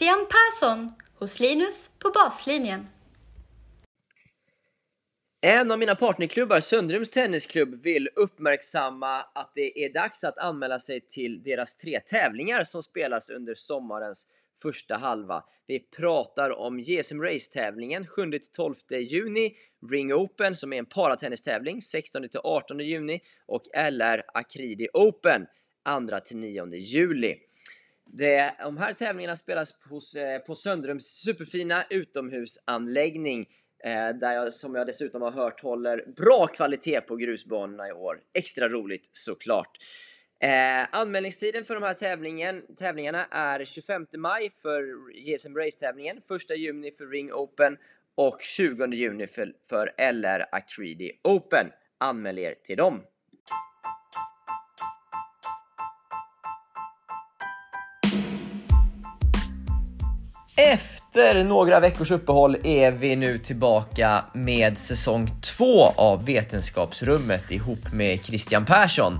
Christian Persson hos Linus på baslinjen. En av mina partnerklubbar, Söndrums Tennisklubb, vill uppmärksamma att det är dags att anmäla sig till deras tre tävlingar som spelas under sommarens första halva. Vi pratar om GSM Race-tävlingen 7-12 juni, Ring Open som är en paratennistävling 16-18 juni och LR Akridi Open 2-9 juli. Det, de här tävlingarna spelas hos, eh, på Söndrums superfina utomhusanläggning eh, där jag, som jag dessutom har hört håller bra kvalitet på grusbanorna i år. Extra roligt såklart. Eh, anmälningstiden för de här tävlingen, tävlingarna är 25 maj för JSM Race-tävlingen, 1 juni för Ring Open och 20 juni för, för LR Acredi Open. Anmäl er till dem! Efter några veckors uppehåll är vi nu tillbaka med säsong 2 av Vetenskapsrummet ihop med Christian Persson.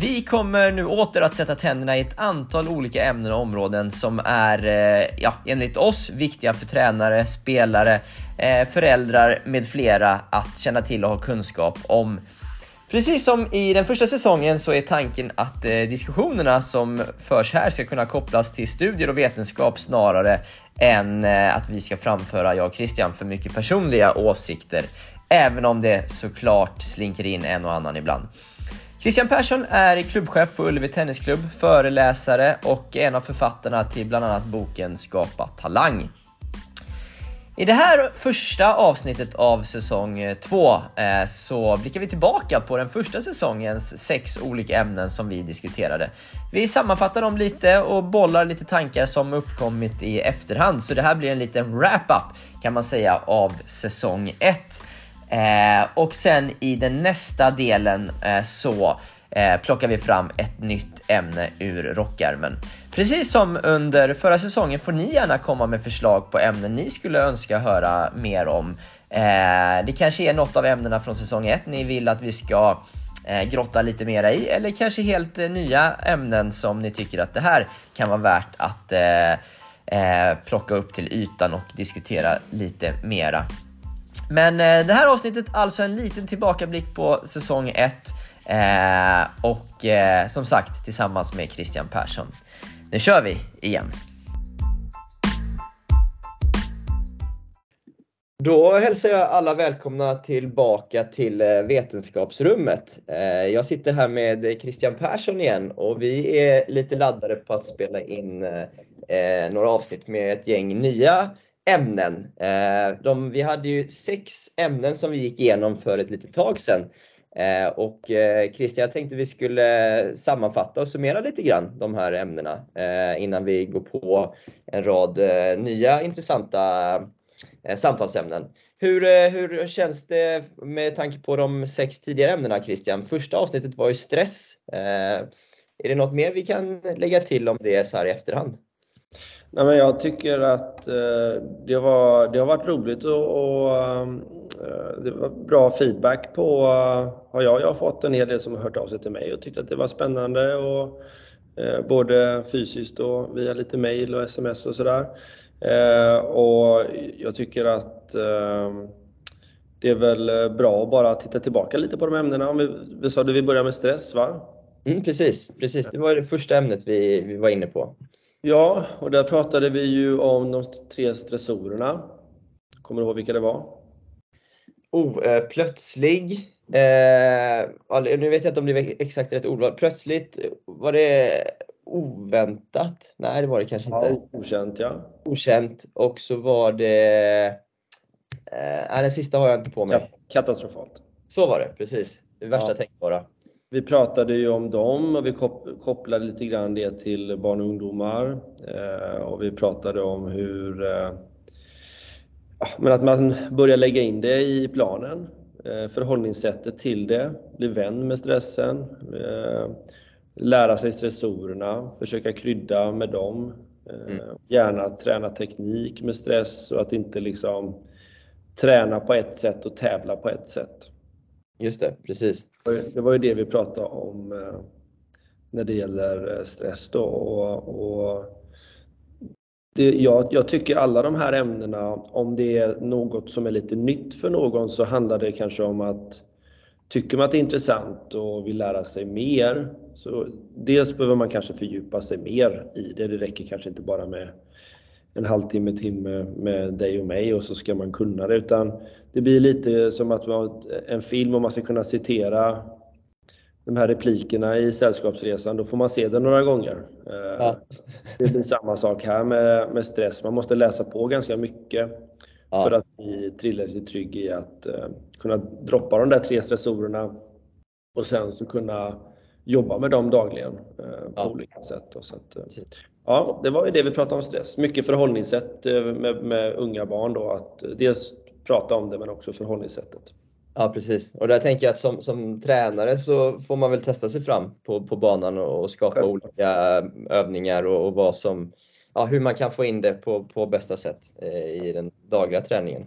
Vi kommer nu åter att sätta tänderna i ett antal olika ämnen och områden som är, eh, ja, enligt oss viktiga för tränare, spelare, eh, föräldrar med flera att känna till och ha kunskap om. Precis som i den första säsongen så är tanken att eh, diskussionerna som förs här ska kunna kopplas till studier och vetenskap snarare än eh, att vi ska framföra, jag och Christian, för mycket personliga åsikter. Även om det såklart slinker in en och annan ibland. Christian Persson är klubbchef på Ullevi Tennisklubb, föreläsare och en av författarna till bland annat boken Skapa Talang. I det här första avsnittet av säsong eh, 2 eh, så blickar vi tillbaka på den första säsongens sex olika ämnen som vi diskuterade. Vi sammanfattar dem lite och bollar lite tankar som uppkommit i efterhand, så det här blir en liten wrap-up kan man säga av säsong 1. Eh, och sen i den nästa delen eh, så eh, plockar vi fram ett nytt ämne ur rockärmen. Precis som under förra säsongen får ni gärna komma med förslag på ämnen ni skulle önska höra mer om. Eh, det kanske är något av ämnena från säsong 1 ni vill att vi ska eh, grotta lite mera i eller kanske helt eh, nya ämnen som ni tycker att det här kan vara värt att eh, eh, plocka upp till ytan och diskutera lite mera. Men eh, det här avsnittet alltså en liten tillbakablick på säsong 1 eh, och eh, som sagt tillsammans med Christian Persson. Nu kör vi igen! Då hälsar jag alla välkomna tillbaka till eh, Vetenskapsrummet. Eh, jag sitter här med Christian Persson igen och vi är lite laddade på att spela in eh, några avsnitt med ett gäng nya ämnen. De, vi hade ju sex ämnen som vi gick igenom för ett litet tag sedan. Eh, och eh, Christian, jag tänkte vi skulle sammanfatta och summera lite grann de här ämnena eh, innan vi går på en rad nya intressanta samtalsämnen. Hur, hur känns det med tanke på de sex tidigare ämnena Christian? Första avsnittet var ju stress. Är det något mer vi kan lägga till om det så här i efterhand? Nej, men jag tycker att det, var, det har varit roligt att det var bra feedback på, har jag, jag har fått en hel del som har hört av sig till mig och tyckt att det var spännande och eh, både fysiskt och via lite mail och sms och sådär. Eh, och jag tycker att eh, det är väl bra att bara titta tillbaka lite på de ämnena. Vi, vi sa det, vi börjar med stress va? Mm, precis, precis, det var det första ämnet vi, vi var inne på. Ja, och där pratade vi ju om de tre stressorerna. Kommer du ihåg vilka det var? Oh, eh, plötslig. Eh, nu vet jag inte om det var exakt rätt ordval. Plötsligt, var det oväntat? Nej, det var det kanske inte. Ja, okänt, ja. Okänt. Och så var det... Eh, den sista har jag inte på mig. Katastrofalt. Så var det, precis. Det värsta ja. tänkbara. Vi pratade ju om dem och vi kopplade lite grann det till barn och ungdomar. Eh, och vi pratade om hur eh, men att man börjar lägga in det i planen. Eh, förhållningssättet till det, bli vän med stressen, lära sig stressorerna, försöka krydda med dem. Mm. Gärna träna teknik med stress och att inte liksom träna på ett sätt och tävla på ett sätt. Just det, precis. Det var ju det vi pratade om eh, när det gäller eh, stress då och, och det, jag, jag, tycker alla de här ämnena, om det är något som är lite nytt för någon så handlar det kanske om att tycker man att det är intressant och vill lära sig mer så dels behöver man kanske fördjupa sig mer i det. Det räcker kanske inte bara med en halvtimme, timme med dig och mig och så ska man kunna det utan det blir lite som att man en film och man ska kunna citera de här replikerna i Sällskapsresan, då får man se det några gånger. Ja. Eh, det blir samma sak här med, med stress. Man måste läsa på ganska mycket ja. för att bli tillräckligt trygg i att uh, kunna droppa de där tre stressorerna och sen så kunna jobba med dem dagligen uh, på ja. olika sätt. Då, så att, uh, ja, det var ju det vi pratade om stress. Mycket förhållningssätt med, med unga barn då, att dels prata om det men också förhållningssättet. Ja precis. Och där tänker jag att som, som tränare så får man väl testa sig fram på, på banan och skapa ja. olika övningar och, och vad som, ja, hur man kan få in det på, på bästa sätt eh, i den dagliga träningen.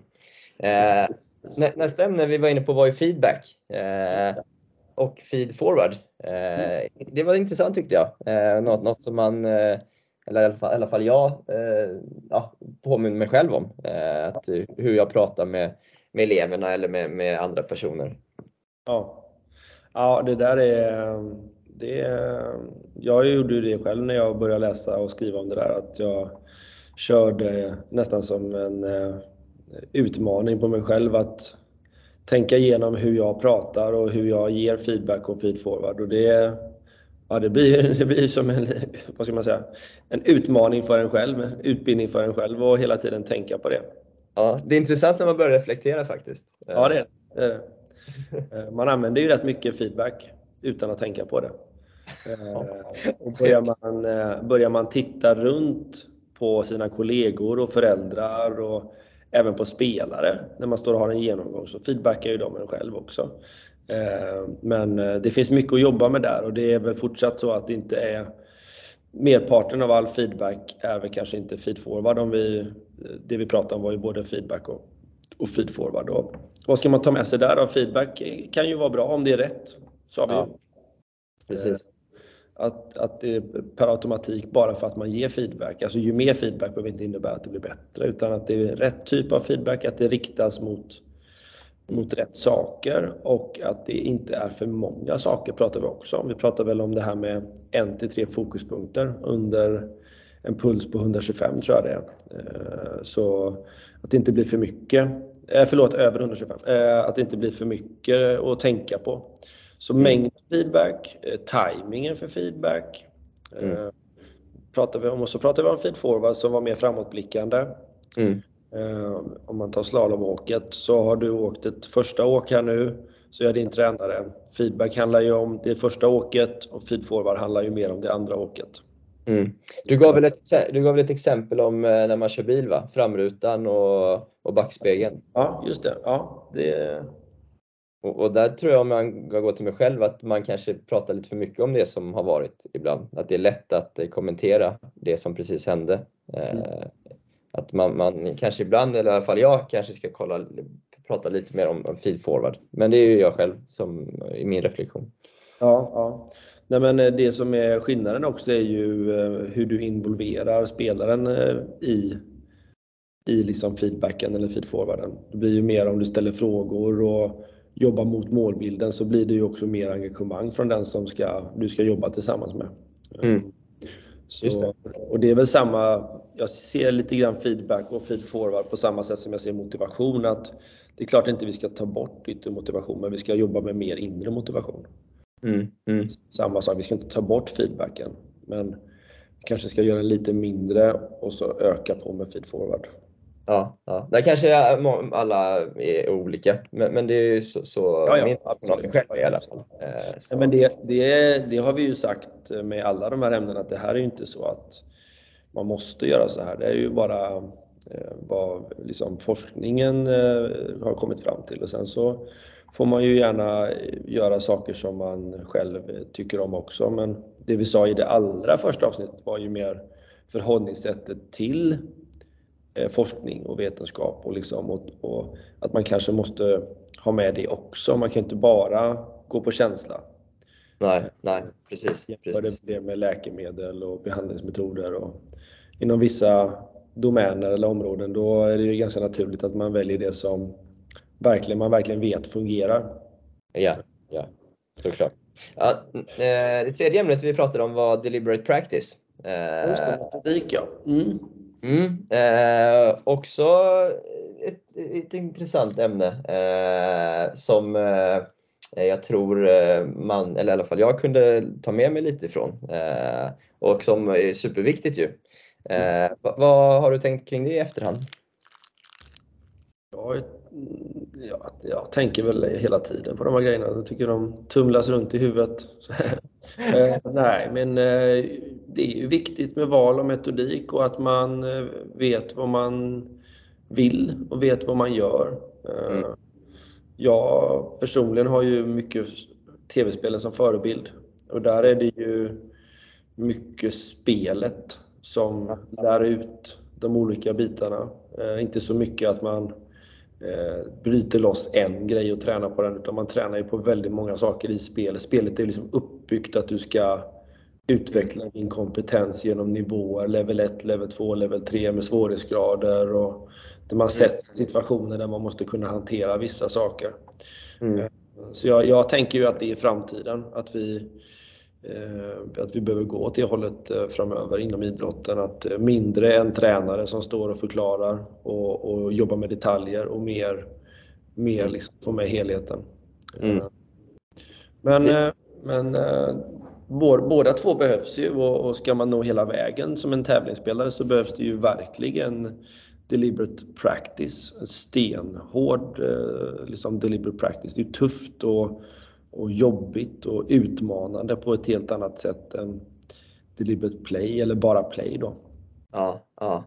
Eh, nästa ämne vi var inne på var ju feedback eh, och feed forward. Eh, det var intressant tyckte jag. Eh, något, något som man, eh, eller i alla fall, i alla fall jag, eh, ja, påminner mig själv om. att hur jag pratar med med eleverna eller med, med andra personer. Ja. ja, det där är... Det, jag gjorde det själv när jag började läsa och skriva om det där, att jag körde nästan som en eh, utmaning på mig själv att tänka igenom hur jag pratar och hur jag ger feedback och feedforward. Och det, ja, det, blir, det blir som en, vad ska man säga, en utmaning för en själv, utbildning för en själv och hela tiden tänka på det. Ja, det är intressant när man börjar reflektera faktiskt. Ja, det är det. Eh, man använder ju rätt mycket feedback utan att tänka på det. Eh, och börjar, man, eh, börjar man titta runt på sina kollegor och föräldrar och även på spelare när man står och har en genomgång så feedbackar ju de en själv också. Men det finns mycket att jobba med där och det är väl fortsatt så att det inte är merparten av all feedback är väl kanske inte feedforward. Om vi, det vi pratade om var ju både feedback och, och feedforward. Och vad ska man ta med sig där av feedback kan ju vara bra om det är rätt, sa vi. Ja, precis. Eh, att, att det per automatik, bara för att man ger feedback, alltså ju mer feedback behöver inte innebära att det blir bättre, utan att det är rätt typ av feedback, att det riktas mot mot rätt saker och att det inte är för många saker pratar vi också om. Vi pratar väl om det här med en till tre fokuspunkter under en puls på 125 tror jag det är. Eh, så att det inte blir för mycket, eh, förlåt över 125, eh, att det inte blir för mycket att tänka på. Så mm. mängd feedback, tajmingen för feedback mm. pratar vi om och så pratar vi om feedforward som var mer framåtblickande. Mm. Eh, om man tar slalomåket så har du åkt ett första åk här nu, så är din tränare. Feedback handlar ju om det första åket och feedforward handlar ju mer om det andra åket. Mm. Du, gav väl ett, du gav väl ett exempel om eh, när man kör bil, va? framrutan och, och backspegeln? Ja, just det. Ja, det... Och, och, där tror jag, om man går till mig själv, att man kanske pratar lite för mycket om det som har varit ibland. Att det är lätt att eh, kommentera det som precis hände. Mm att man, man kanske ibland, eller i alla fall jag, kanske ska kolla, prata lite mer om, om feed forward. Men det är ju jag själv som i min reflektion. Ja, ja. Nej, men eh, det som är skillnaden också är ju eh, hur du involverar spelaren eh, i, i liksom feedbacken eller feedforwarden. Det blir ju mer om du ställer frågor och jobbar mot målbilden så blir det ju också mer engagemang från den som ska, du ska jobba tillsammans med. Mm. Så, det. Och det är väl samma, jag ser lite grann feedback och feed forward på samma sätt som jag ser motivation. Att det är klart inte vi ska ta bort yttre motivation, men vi ska jobba med mer inre motivation. Mm, mm. Samma sak, vi ska inte ta bort feedbacken, men vi kanske ska göra den lite mindre och så öka på med feed forward. Ja, ja. där kanske alla är olika, men, men det är ju så, så ja, ja, min uppfattning själv i alla fall. Eh, men det, det, det har vi ju sagt med alla de här ämnena att det här är ju inte så att man måste göra så här. Det är ju bara eh, vad liksom forskningen eh, har kommit fram till och sen så får man ju gärna eh, göra saker som man själv tycker om också. Men det vi sa i det allra första avsnittet var ju mer förhållningssättet till forskning och vetenskap och, liksom, och, och, att man kanske måste ha med det också. Man kan inte bara gå på känsla. Nej, nej precis. precis. det med läkemedel och behandlingsmetoder. Och inom vissa domäner eller områden, då är det ju ganska naturligt att man väljer det som verkligen, man verkligen vet fungerar. Ja, ja såklart. Ja, eh, det tredje ämnet vi pratade om var deliberate practice. Just det, metodik ja. Mm. Mm, eh, också ett, ett, intressant ämne eh, som eh, jag tror eh, man, eller i alla fall jag kunde ta med mig lite ifrån eh, och som är superviktigt ju. Eh, vad har du tänkt kring det i efterhand? Jag, jag, jag tänker väl hela tiden på de här grejerna. Jag tycker de tumlas runt i huvudet. nej, men det är ju viktigt med val av metodik och att man vet vad man vill och vet vad man gör. Mm. Jag personligen har ju mycket tv-spelen som förebild och där är det ju mycket spelet som lär ut de olika bitarna. Eh, inte så mycket att man eh, bryter loss en grej och tränar på den utan man tränar ju på väldigt många saker i spelet. Spelet är liksom uppbyggt att du ska utveckla din kompetens genom nivåer, level 1, level 2, level 3 med svårighetsgrader och där man sätts i situationer där man måste kunna hantera vissa saker. Mm. Eh, så jag, jag, tänker ju att det är framtiden, att vi, eh, att vi behöver gå åt det hållet eh, framöver inom idrotten. Att mindre en tränare som står och förklarar och, och jobbar med detaljer och mer, mer mm. liksom få med helheten. Mm. Men, men båda två behövs ju och ska man nå hela vägen som en tävlingsspelare så behövs det ju verkligen deliberate practice, stenhård eh, liksom deliberate practice. Det är tufft och, och jobbigt och utmanande på ett helt annat sätt än deliberate play eller bara play då. Ja, ja.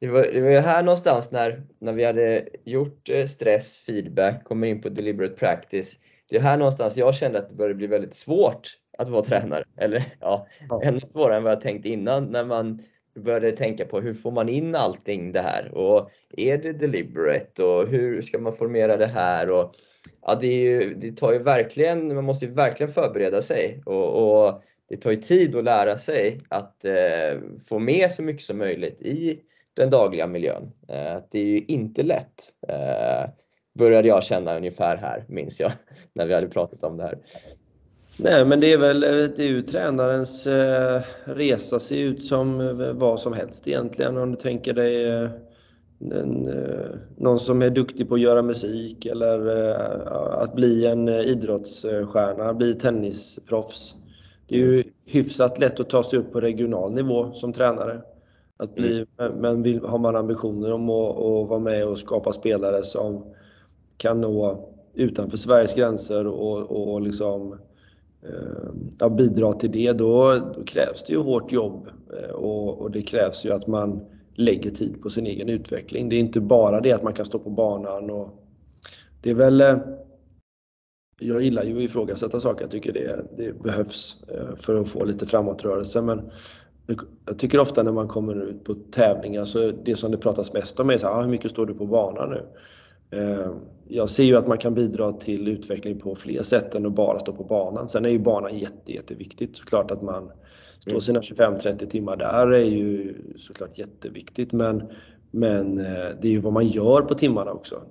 Det var, det var här någonstans när, när vi hade gjort eh, stress, feedback, kommer in på deliberate practice. Det är här någonstans jag kände att det började bli väldigt svårt att vara tränare. Eller ja, ja. ännu svårare än vad jag tänkt innan när man började tänka på hur får man in allting det här och är det deliberate och hur ska man formera det här? Och, ja, det, ju, det tar ju verkligen, man måste ju verkligen förbereda sig och, och det tar ju tid att lära sig att eh, få med så mycket som möjligt i den dagliga miljön. Eh, det är ju inte lätt, eh, började jag känna ungefär här, minns jag, när vi hade pratat om det här. Nej, men det är väl eh, det är ju tränarens eh, resa ser ut som eh, vad som helst egentligen. Om du tänker dig en, någon som är duktig på att göra musik eller att bli en idrottsstjärna, bli tennisproffs. Det är ju hyfsat lätt att ta sig upp på regional nivå som tränare. Att bli, mm. Men vill, har man ambitioner om att, att vara med och skapa spelare som kan nå utanför Sveriges gränser och, och liksom Eh, bidra till det, då, då, krävs det ju hårt jobb eh, och, och, det krävs ju att man lägger tid på sin egen utveckling. Det är inte bara det att man kan stå på banan och det är väl eh, jag gillar ju att ifrågasätta saker. Jag tycker det, det behövs eh, för att få lite framåtrörelse. Men jag tycker ofta när man kommer ut på tävlingar så det som det pratas mest om är så här, ah, hur mycket står du på banan nu? Eh, jag ser ju att man kan bidra till utveckling på fler sätt än att bara stå på banan. Sen är ju banan jätte, jätteviktigt såklart att man står mm. sina 25-30 timmar där är ju såklart jätteviktigt men, men eh, det är ju vad man gör på timmarna också.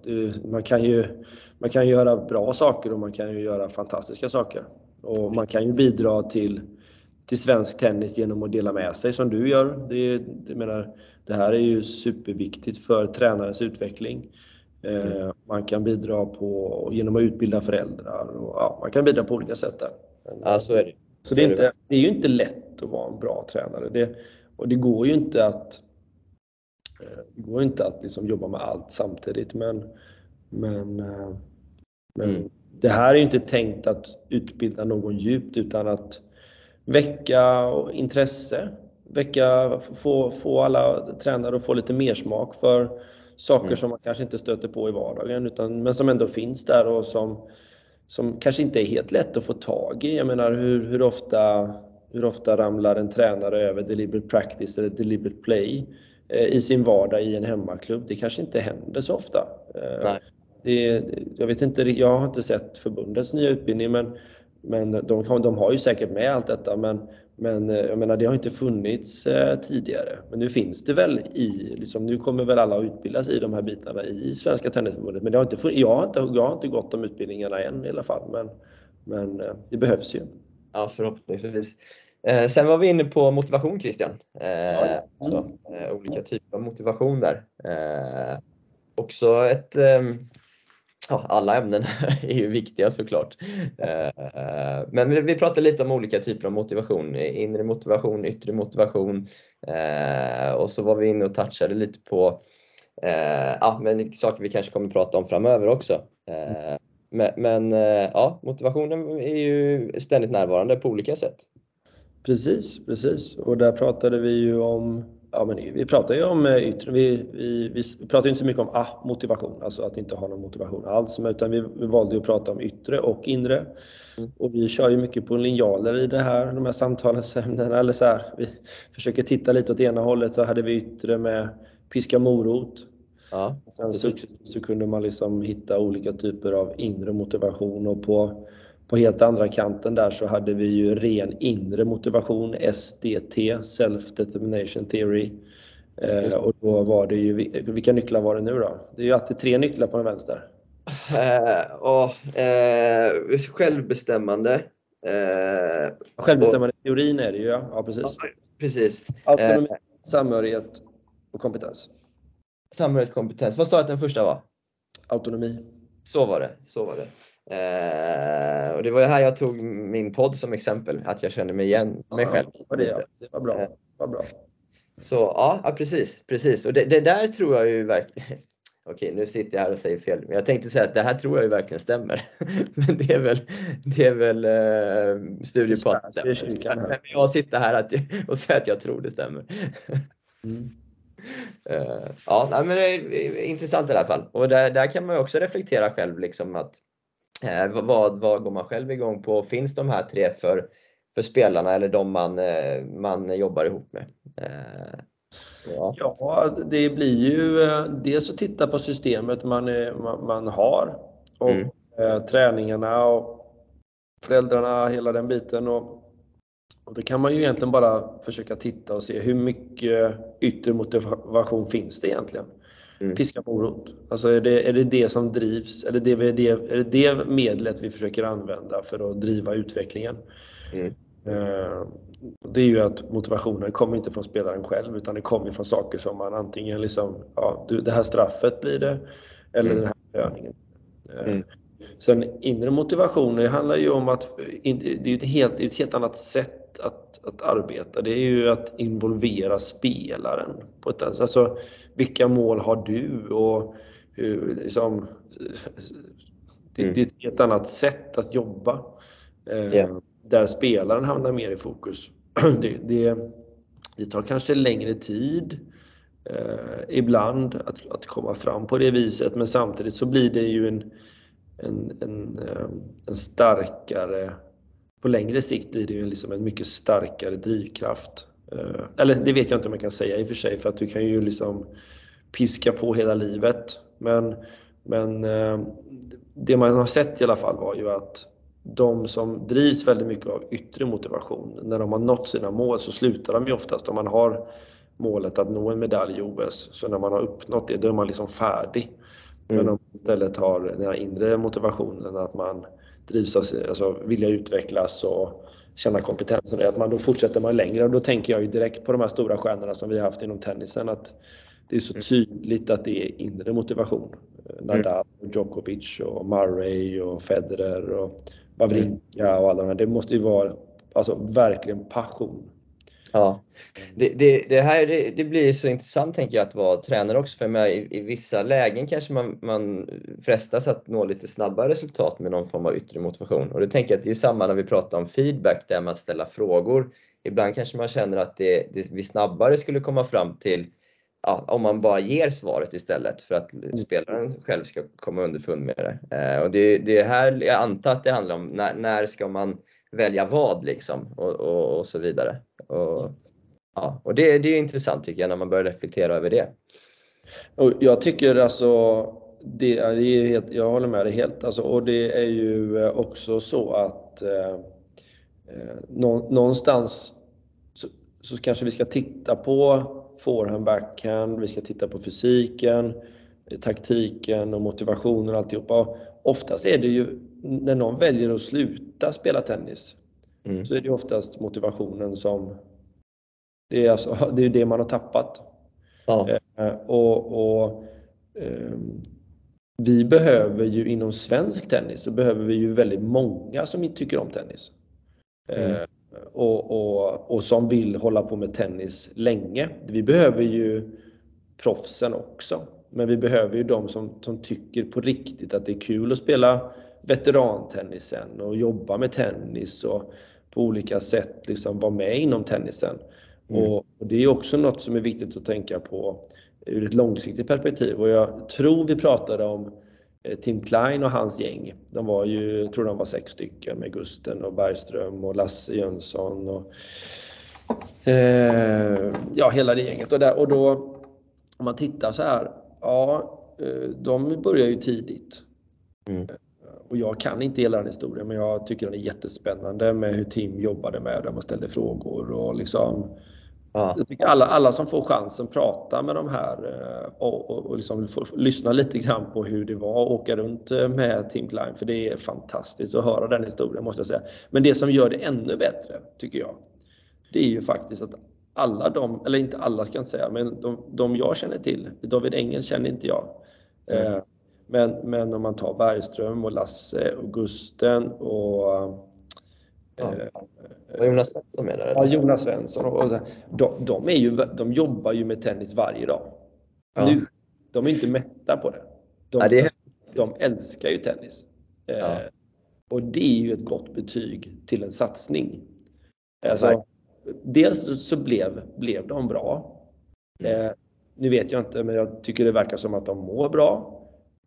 Man kan, ju, man kan göra bra saker och man kan ju göra fantastiska saker. Och man kan ju bidra till, till svensk tennis genom att dela med sig som du gör. Det, det, menar, det här är ju superviktigt för tränarens utveckling. Mm. Man kan bidra på, genom att utbilda föräldrar och ja, man kan bidra på olika sätt där. Ja, så är det. Så det är, inte, det är ju inte lätt att vara en bra tränare. Det, och det går ju inte att, eh, det går inte att liksom jobba med allt samtidigt men, men, eh, men mm. det här är ju inte tänkt att utbilda någon djupt utan att väcka intresse, väcka, få, få alla tränare att få lite mer smak för Saker mm. som man kanske inte stöter på i vardagen utan, men som ändå finns där och som, som kanske inte är helt lätt att få tag i. Jag menar hur, hur, ofta, hur ofta ramlar en tränare över deliberate practice eller deliberate play eh, i sin vardag i en hemmaklubb? Det kanske inte händer så ofta. Eh. Det, jag, vet inte, jag har inte sett förbundets nya utbildning men, men de, de har ju säkert med allt detta men, men eh, jag menar, det har inte funnits eh, tidigare. Men nu finns det väl i, liksom, nu kommer väl alla att utbildas i de här bitarna i Svenska Tennisförbundet. Men det har inte, jag, har inte, jag har inte gått de utbildningarna än i alla fall. Men, men eh, det behövs ju. Ja, förhoppningsvis. Eh, sen var vi inne på motivation Christian. Eh, ja. så, eh, olika typer av motivation där. också ett ehm, Ja, alla ämnen är ju viktiga såklart. Eh, men vi pratar lite om olika typer av motivation. Inre motivation, yttre motivation. Eh, och så var vi inne och touchade lite på eh, ja, men saker vi kanske kommer prata om framöver också. Men ja, motivationen är ju ständigt närvarande på olika sätt. Precis, precis. Och där pratade vi ju om ja, men vi pratar ju om eh, yttre, vi, vi, vi pratar inte så mycket om ah, motivation, alltså att inte ha någon motivation alls, utan vi, vi valde att prata om yttre och inre. Mm. Och vi kör ju mycket på linjaler i det här, de här samtalsämnena, eller så här, vi försöker titta lite åt ena hållet, så hade vi yttre med piska morot. Ja, Sen successivt så kunde man liksom hitta olika typer av inre motivation och på på helt andra kanten där så hade vi ju ren inre motivation, SDT, Self Determination Theory. Eh, och då var det ju, vilka nycklar var det nu då? Det är ju alltid tre nycklar på den vänster. Eh, och, eh, självbestämmande. Eh, självbestämmande och, teorin är det ju ja, ja precis. precis. Autonomi, eh, samhörighet och kompetens. Samhörighet och kompetens. Vad sa du att den första var? Autonomi. Så var det. Så var det. Eh, och det var här jag tog min podd som exempel, att jag kände mig igen mig själv. Ja, det, ja. det var bra. Det var bra. Så ja, ja precis, precis. Och det, det, där tror jag ju verkligen Okej, nu sitter jag här och säger fel, men jag tänkte säga att det här tror jag ju verkligen stämmer. men det är väl, det är väl uh, studier på att det stämmer. Jag sitter här och säger att jag tror det stämmer. mm. uh, ja, men det är intressant i alla fall. Och där, där kan man ju också reflektera själv, liksom att Eh, vad, vad går man själv igång på? Finns de här tre för, för spelarna eller de man, eh, man jobbar ihop med? Eh, så. Ja, det blir ju dels att titta på systemet man, man, man har och mm. eh, träningarna och föräldrarna, hela den biten. Och, och då kan man ju egentligen bara försöka titta och se hur mycket yttre motivation finns det egentligen? Mm. Piska morot. Alltså är det, är det det som drivs? Är det det, är det, är det det medlet vi försöker använda för att driva utvecklingen? Mm. Eh, det är ju att motivationen kommer inte från spelaren själv utan det kommer från saker som man antingen liksom, ja, det här straffet blir det eller mm. den här belöningen. Eh, mm. Sen inre motivation, det handlar ju om att det är ett helt, ett helt annat sätt att, att arbeta. Det är ju att involvera spelaren. På ett, alltså, vilka mål har du? Och hur, liksom, det, mm. det, är ett helt annat sätt att jobba. Yeah. Där spelaren hamnar mer i fokus. Det, det, det tar kanske längre tid eh, ibland att, att komma fram på det viset men samtidigt så blir det ju en en, en, eh, en starkare, på längre sikt blir det ju liksom en mycket starkare drivkraft. Eh, eller det vet jag inte om jag kan säga i och för sig för att du kan ju liksom piska på hela livet. Men, men eh, det man har sett i alla fall var ju att de som drivs väldigt mycket av yttre motivation, när de har nått sina mål så slutar de ju oftast om man har målet att nå en medalj i OS. Så när man har uppnått det, då är man liksom färdig. Mm. Men om istället har den här inre motivationen att man drivs av alltså vilja utvecklas och känna kompetensen, att man då fortsätter man längre. Och då tänker jag ju direkt på de här stora stjärnorna som vi har haft inom tennisen. Att det är så mm. tydligt att det är inre motivation. Nadal, Djokovic och Murray och Federer och Wawrinka och alla de här. Det måste ju vara alltså, verkligen passion Ja, det, det, det här det, det, blir så intressant tänker jag att vara tränare också för med, i, i vissa lägen kanske man, man frestas att nå lite snabbare resultat med någon form av yttre motivation. Och det tänker jag att det är samma när vi pratar om feedback, där man ställer frågor. Ibland kanske man känner att det, det, vi snabbare skulle komma fram till ja, om man bara ger svaret istället för att spelaren själv ska komma underfund med det. Eh, och det, det här, jag antar att det handlar om när, när ska man välja vad liksom och, och, och så vidare. Och, ja, och det, det är intressant tycker jag när man börjar reflektera över det. Och jag tycker alltså, det är, det är helt, jag håller med dig helt. Alltså, och det är ju eh, också så att eh, eh någonstans så kanske vi ska titta på forehand, backhand, vi ska titta på fysiken, taktiken och motivationen och alltihopa. Oftast är det ju när någon väljer att sluta spela tennis mm. så är det oftast motivationen som det är, alltså, det, är det man har tappat. Ja. Eh, och, och eh, vi behöver ju inom svensk tennis så behöver vi ju väldigt många som tycker om tennis. Mm. Eh, och, och, och som vill hålla på med tennis länge. Vi behöver ju proffsen också. Men vi behöver ju de som, som tycker på riktigt att det är kul att spela veterantennisen och jobba med tennis och på olika sätt liksom vara med inom tennisen. Mm. Och, och, det är också något som är viktigt att tänka på ur ett långsiktigt perspektiv. Och jag tror vi pratade om eh, Tim Klein och hans gäng. De var ju, jag tror de var sex stycken med Gusten och Bergström och Lasse Jönsson och eh, ja, hela det gänget. Och, där, och då, om man tittar så här, ja, eh, de börjar ju tidigt. Mm. Och jag kan inte hela den historien, men jag tycker den är jättespännande med hur Tim jobbade med dem och ställde frågor och liksom Ja. Jag tycker alla, alla som får chansen prata med de här eh, och, och, och liksom lyssna lite grann på hur det var att åka runt eh, med Tim Klein. För det är fantastiskt att höra den historien måste jag säga. Men det som gör det ännu bättre, tycker jag, det är ju faktiskt att alla de, eller inte alla ska jag inte säga, men de, de jag känner till, David Engel känner inte jag. Mm. Eh, men, men om man tar Bergström och Lasse och Gusten och Ja. Var Jonas Svensson med där? Ja, Jonas Svensson. Och, de, de, är ju, de jobbar ju med tennis varje dag. Ja. Nu, de är inte mätta på det. De, ja, det är... de älskar ju tennis. Eh, ja. Eh, och det är ju ett gott betyg till en satsning. Alltså, dels så blev, blev de bra. Mm. Eh, nu vet jag inte, men jag tycker det verkar som att de mår bra.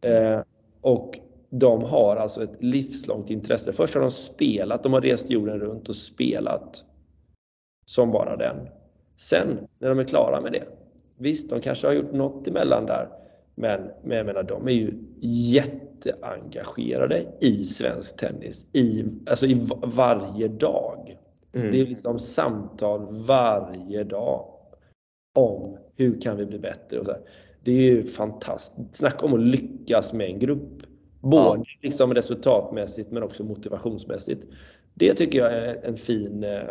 Eh, och de har alltså ett livslångt intresse. Först har de spelat, de har rest jorden runt och spelat som bara den. Sen när de är klara med det, visst de kanske har gjort något emellan där, men, men jag menar de är ju jätteengagerade i svensk tennis, i, alltså i varje dag. Mm. Det är liksom samtal varje dag om hur kan vi bli bättre. Och så här. Det är ju fantastiskt. Snacka om att lyckas med en grupp. Både ja. liksom resultatmässigt men också motivationsmässigt. Det tycker jag är en fin... Eh,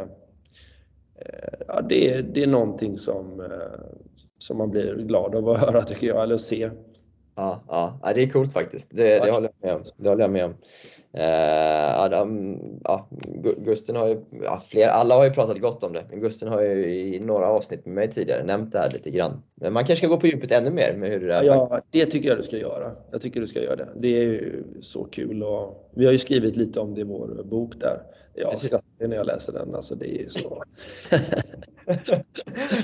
eh, ja, det, är, det är någonting som, eh, som man blir glad av att höra tycker jag, eller att se. Ja, ja, det är coolt faktiskt. Det, det håller jag med om. Det håller jag med om. Eh, Adam, ja, Gusten har ju, ja, fler, alla har ju pratat gott om det, men Gusten har ju i några avsnitt med mig tidigare nämnt det här lite grann. Men man kanske ska gå på djupet ännu mer med hur det är. Ja, det tycker jag du ska göra. Jag tycker du ska göra det. Det är ju så kul och vi har ju skrivit lite om det i vår bok där. Jag skrattar när jag läser den, alltså det är så.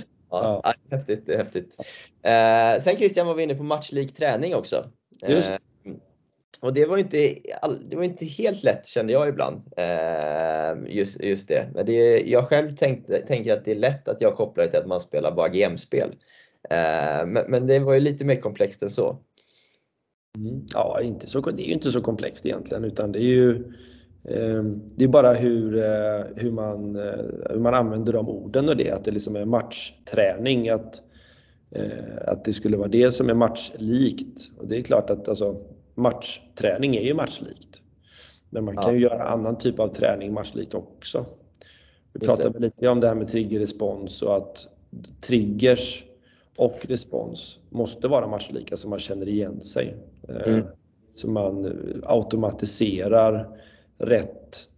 Ja, ja. Häftigt, det är häftigt. Eh, sen Christian var vi inne på matchlik träning också. Just. Eh, och det var inte, det var inte helt lätt kände jag ibland. Eh, just, just det. Men det, jag själv tänkte, tänker att det är lätt att jag kopplar det till att man spelar bara GM-spel. Eh, men, men, det var ju lite mer komplext än så. Mm. Ja, inte så, det är ju inte så komplext egentligen utan det är ju det är bara hur, eh, hur, man, eh, hur man använder de orden och det, att det liksom är matchträning, att, eh, att det skulle vara det som är matchlikt. Och det är klart att alltså, matchträning är ju matchlikt. Men man kan ju göra annan typ av träning matchlikt också. Vi pratade lite om det här med triggerrespons och att triggers och respons måste vara matchlika så man känner igen sig. Mm. Så man automatiserar rätt,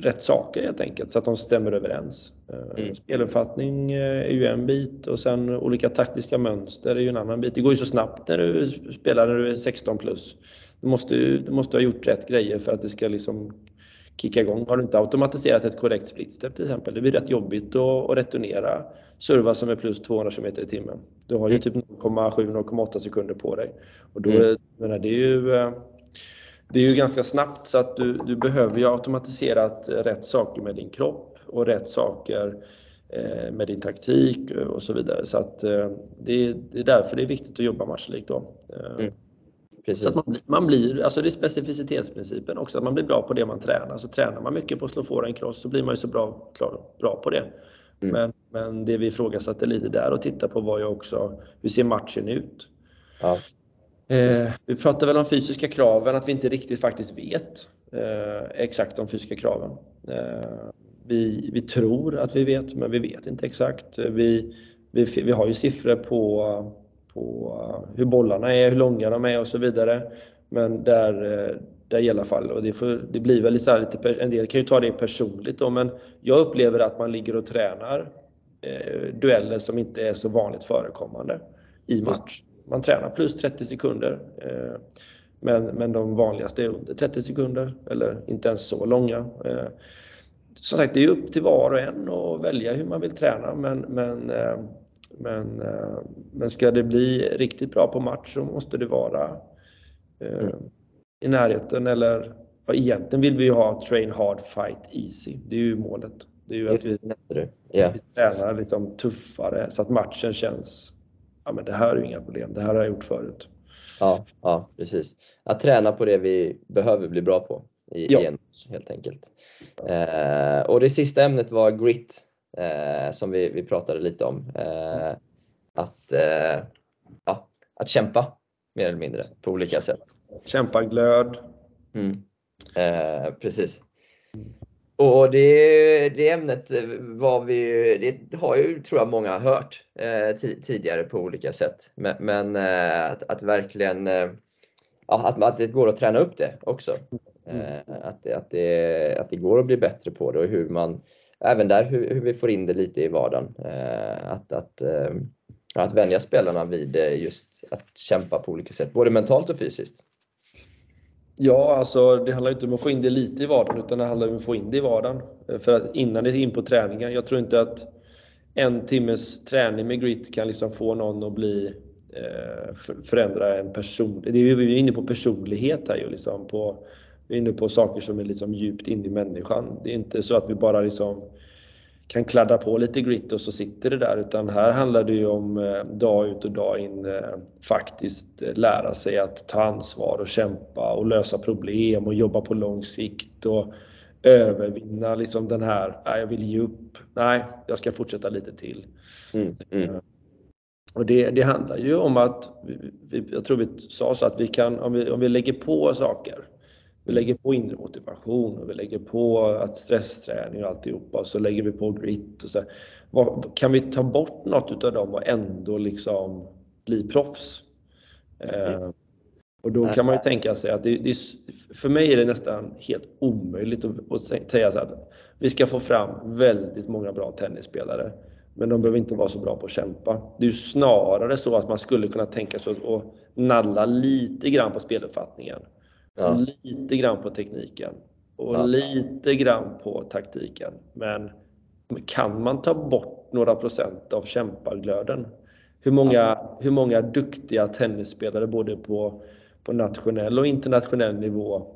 rätt saker helt enkelt så att de stämmer överens. Eh, mm. Speluppfattning eh, är ju en bit och sen olika taktiska mönster är ju en annan bit. Det går ju så snabbt när du spelar när du är 16 plus. Du måste, du måste ha gjort rätt grejer för att det ska liksom kicka igång. Har du inte automatiserat ett korrekt splitstep till exempel, det blir rätt jobbigt att, att returnera serva som är plus 200 km i timmen. Du har ju mm. typ 0,7-0,8 sekunder på dig. Och då, mm. menar, det är ju eh, det är ju ganska snabbt så att du, du behöver ju automatiserat rätt saker med din kropp och rätt saker eh, med din taktik och så vidare. Så att eh, det, det, är därför det är viktigt att jobba matchlikt då. Eh, mm. Så man, man, blir, alltså det är specificitetsprincipen också, att man blir bra på det man tränar. Så tränar man mycket på att slå forehand cross så blir man ju så bra, klar, bra på det. Mm. Men Men det vi ifrågasatte lite där och titta på var ju också hur ser matchen ut? Ja. Eh, vi pratar väl om fysiska kraven, att vi inte riktigt faktiskt vet eh, exakt de fysiska kraven. Eh, vi, vi tror att vi vet, men vi vet inte exakt. Vi, vi, vi har ju siffror på, på hur bollarna är, hur långa de är och så vidare. Men där, där i alla fall, och det, får, det blir väl så lite, en del kan ju ta det personligt då, men jag upplever att man ligger och tränar eh, dueller som inte är så vanligt förekommande i match. Man tränar plus 30 sekunder. Eh, men, men de vanligaste är under 30 sekunder eller inte ens så långa. Eh, som sagt, det är upp till var och en att välja hur man vill träna men, men, eh, men, men ska det bli riktigt bra på match så måste det vara mm. i närheten eller ja, egentligen vill vi ju ha train hard, fight easy. Det är ju målet. Det är ju att vi, vi tränar liksom tuffare så att matchen känns, ja men det här är ju inga problem, det här har jag gjort förut. Ja, ja precis. Att träna på det vi behöver bli bra på i, Ja. en helt enkelt. Eh, och det sista ämnet var grit eh, som vi, vi pratade lite om. Eh, att, eh, ja, att kämpa mer eller mindre på olika sätt. Kämpaglöd. Mm. Eh, precis. Och det, det ämnet var vi, det har ju tror jag många hört eh, ti- tidigare på olika sätt. Men, men eh, att, att verkligen eh, att, att det går att träna upp det också. Eh, att, det, att, det, att det går att bli bättre på det och hur man, även där hur, hur vi får in det lite i vardagen. Eh, att, att, eh, att vänja spelarna vid just att kämpa på olika sätt, både mentalt och fysiskt. Ja, alltså det handlar inte om att få in det lite i vardagen utan det handlar om att få in det i vardagen. Eh, för att innan det är in på träningen. Jag tror inte att en timmes träning med grit kan liksom få någon att bli eh, förändra en person. Det är vi är inne på personlighet här ju liksom. På, vi är inne på saker som är liksom djupt inne i människan. Det är inte så att vi bara liksom kan kladda på lite grit och så sitter det där utan här handlar det ju om eh, dag ut och dag in eh, faktiskt eh, lära sig att ta ansvar och kämpa och lösa problem och jobba på lång sikt och övervinna liksom den här, nej jag vill ge upp, nej jag ska fortsätta lite till. Mm, mm, Och det, det handlar ju om att, jag tror vi sa så att vi kan, om vi, om vi lägger på saker, vi lägger på inre motivation och vi lägger på att stressträning och alltihopa och så lägger vi på grit och så. Vad, kan vi ta bort något utav dem och ändå liksom bli proffs? Eh, och då kan man ju tänka sig att det, det, för mig är det nästan helt omöjligt att, att säga så att vi ska få fram väldigt många bra tennisspelare. Men de behöver inte vara så bra på att kämpa. Det är ju snarare så att man skulle kunna tänka sig att att nalla lite grann på speluppfattningen. Ja. Lite grann på tekniken. Och Ja. lite grann på taktiken. Men kan man ta bort några procent av kämpaglöden? Hur många, hur många duktiga tennisspelare både på, på nationell och internationell nivå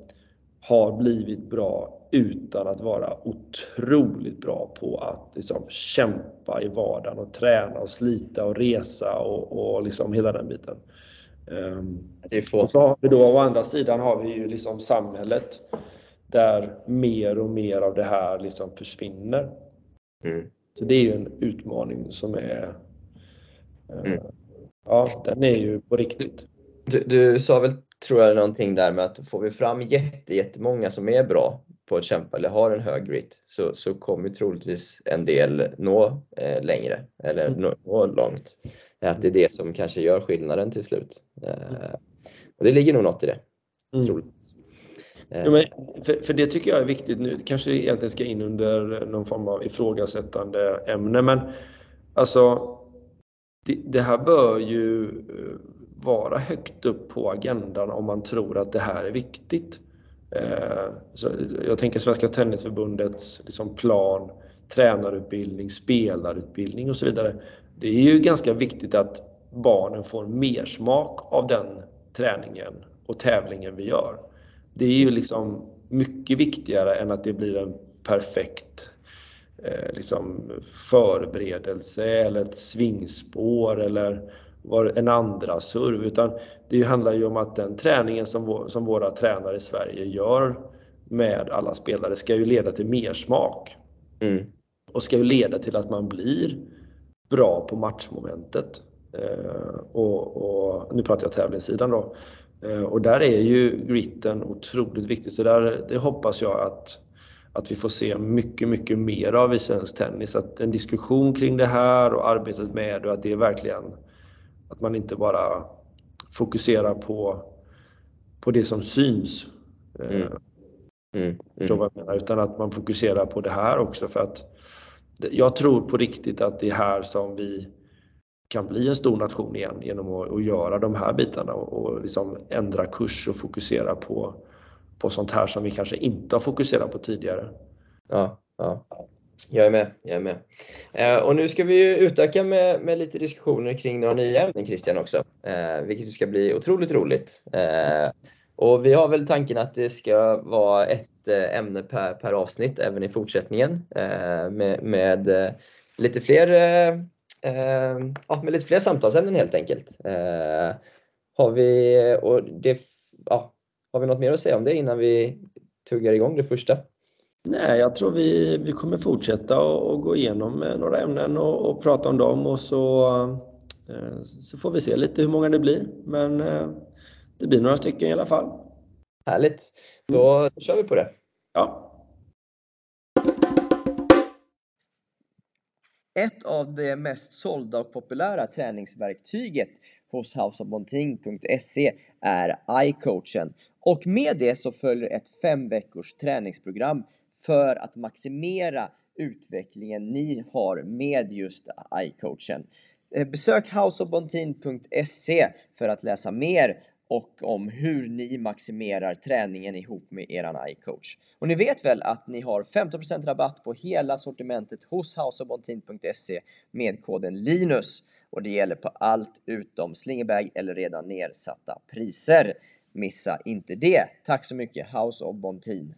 har blivit bra utan att vara otroligt bra på att liksom kämpa i vardagen och träna och slita och resa och, och liksom hela den biten. Ehm, och så har vi då å andra sidan har vi ju liksom samhället där mer och mer av det här liksom försvinner. Mm. Så det är ju en utmaning som är eh, Mm. Ja, den är ju på riktigt. Du, du sa väl, tror jag, någonting där med att får vi fram jätte, jättemånga som är bra på att kämpa eller har en hög grit så, så kommer troligtvis en del nå eh, längre eller Mm. nå, nå långt. Att det är det som kanske gör skillnaden till slut. Eh, och det ligger nog något i det, Mm. troligtvis. Eh, Ja, men för, för det tycker jag är viktigt nu. Kanske det egentligen ska in under någon form av ifrågasättande ämne, men alltså det, det här bör ju eh, vara högt upp på agendan om man tror att det här är viktigt. Eh, så jag tänker Svenska Tennisförbundets liksom plan, tränarutbildning, spelarutbildning och så vidare. Det är ju ganska viktigt att barnen får mer smak av den träningen och tävlingen vi gör. Det är ju liksom mycket viktigare än att det blir en perfekt eh, liksom förberedelse eller ett svingspår eller var- en andra serv utan det handlar ju om att den träningen som, vår, som våra tränare i Sverige gör med alla spelare ska ju leda till mer smak. mm, och ska ju leda till att man blir bra på matchmomentet. Eh, och, och, nu pratar jag tävlingssidan då. Eh, och där är ju gritten otroligt viktig, så där, det hoppas jag att, att vi får se mycket, mycket mer av i svensk tennis. Att en diskussion kring det här och arbetet med det, och att det är verkligen att man inte bara fokuserar på, på det som syns. Eh, mm. Mm. Mm. Menar, utan att man fokuserar på det här också för att jag tror på riktigt att det är här som vi kan bli en stor nation igen genom att, att göra de här bitarna och, och liksom ändra kurs och fokusera på, på sånt här som vi kanske inte har fokuserat på tidigare. Ja, ja. Jag är med. Jag är med. Eh, och nu ska vi utöka med, med lite diskussioner kring några nya ämnen Christian också, eh, vilket ska bli otroligt roligt. Eh, och vi har väl tanken att det ska vara ett eh, ämne per, per avsnitt även i fortsättningen eh, med, med eh, lite fler eh, ja, med lite fler samtalsämnen helt enkelt. Har vi, och det, ja, har vi något mer att säga om det innan vi tuggar igång det första? Nej, jag tror vi, vi kommer fortsätta och, och gå igenom några ämnen och, och, prata om dem och så, så får vi se lite hur många det blir. Men det blir några stycken i alla fall. Härligt! Då mm. kör vi på det. Ja. Ett av de mest sålda och populära träningsverktyget hos houseofmonting.se är iCoachen och med det så följer ett fem veckors träningsprogram för att maximera utvecklingen ni har med just iCoachen. Eh, besök houseofbontin.se för att läsa mer och om hur ni maximerar träningen ihop med eran iCoach. Och ni vet väl att ni har 15% rabatt på hela sortimentet hos houseofbontin.se med koden LINUS och det gäller på allt utom slingerbag eller redan nedsatta priser. Missa inte det! Tack så mycket House of Bontin!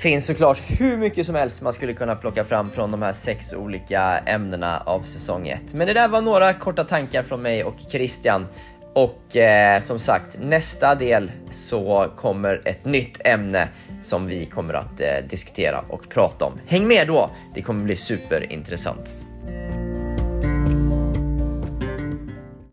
Finns såklart hur mycket som helst man skulle kunna plocka fram från de här sex olika ämnena av säsong 1. Men det där var några korta tankar från mig och Christian. Och eh, som sagt, nästa del så kommer ett nytt ämne som vi kommer att eh, diskutera och prata om. Häng med då, det kommer bli superintressant.